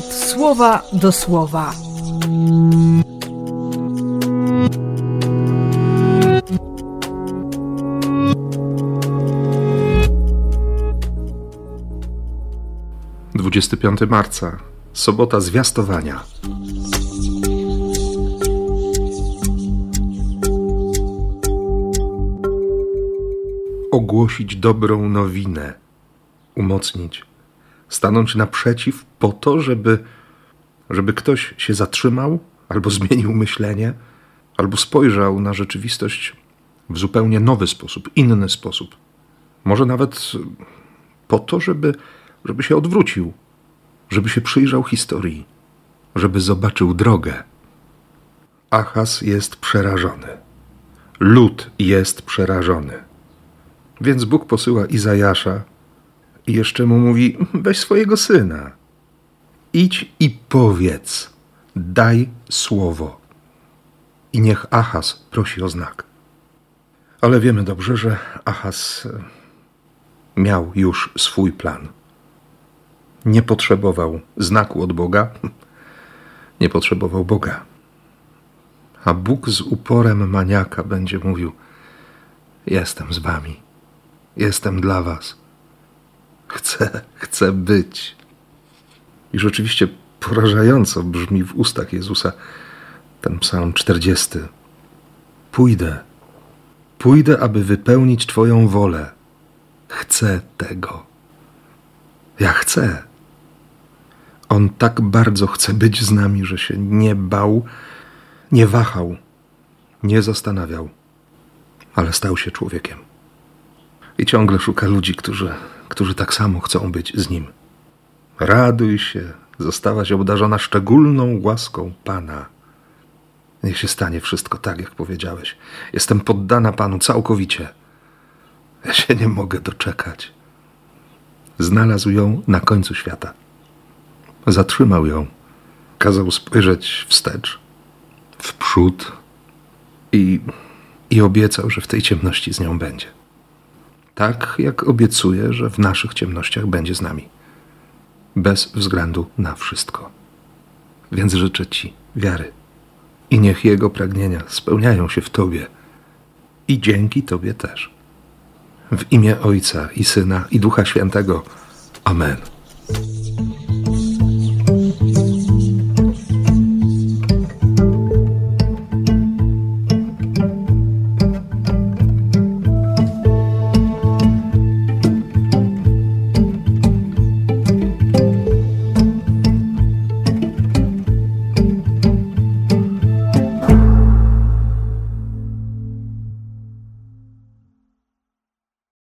słowa do słowa. Dwudziesty piąty marca, sobota zwiastowania. Ogłosić dobrą nowinę, umocnić stanąć naprzeciw po to, żeby, żeby ktoś się zatrzymał albo zmienił myślenie, albo spojrzał na rzeczywistość w zupełnie nowy sposób, inny sposób. Może nawet po to, żeby, żeby się odwrócił, żeby się przyjrzał historii, żeby zobaczył drogę. Achaz jest przerażony. Lud jest przerażony. Więc Bóg posyła Izajasza, i jeszcze mu mówi: weź swojego syna. Idź i powiedz, daj słowo. I niech Achaz prosi o znak. Ale wiemy dobrze, że Achaz e, miał już swój plan. Nie potrzebował znaku od Boga, nie potrzebował Boga. A Bóg z uporem maniaka będzie mówił: Jestem z wami, jestem dla was Chcę, chcę być. I rzeczywiście porażająco brzmi w ustach Jezusa ten psalm 40. Pójdę, pójdę, aby wypełnić Twoją wolę. Chcę tego. Ja chcę. On tak bardzo chce być z nami, że się nie bał, nie wahał, nie zastanawiał, ale stał się człowiekiem. I ciągle szuka ludzi, którzy którzy tak samo chcą być z Nim. Raduj się, zostałaś obdarzona szczególną łaską Pana. Niech się stanie wszystko tak, jak powiedziałeś. Jestem poddana Panu całkowicie. Ja się nie mogę doczekać. Znalazł ją na końcu świata. Zatrzymał ją. Kazał spojrzeć wstecz, w przód i, i obiecał, że w tej ciemności z nią będzie tak jak obiecuje, że w naszych ciemnościach będzie z nami, bez względu na wszystko. Więc życzę Ci wiary i niech Jego pragnienia spełniają się w Tobie i dzięki Tobie też. W imię Ojca i Syna i Ducha Świętego. Amen.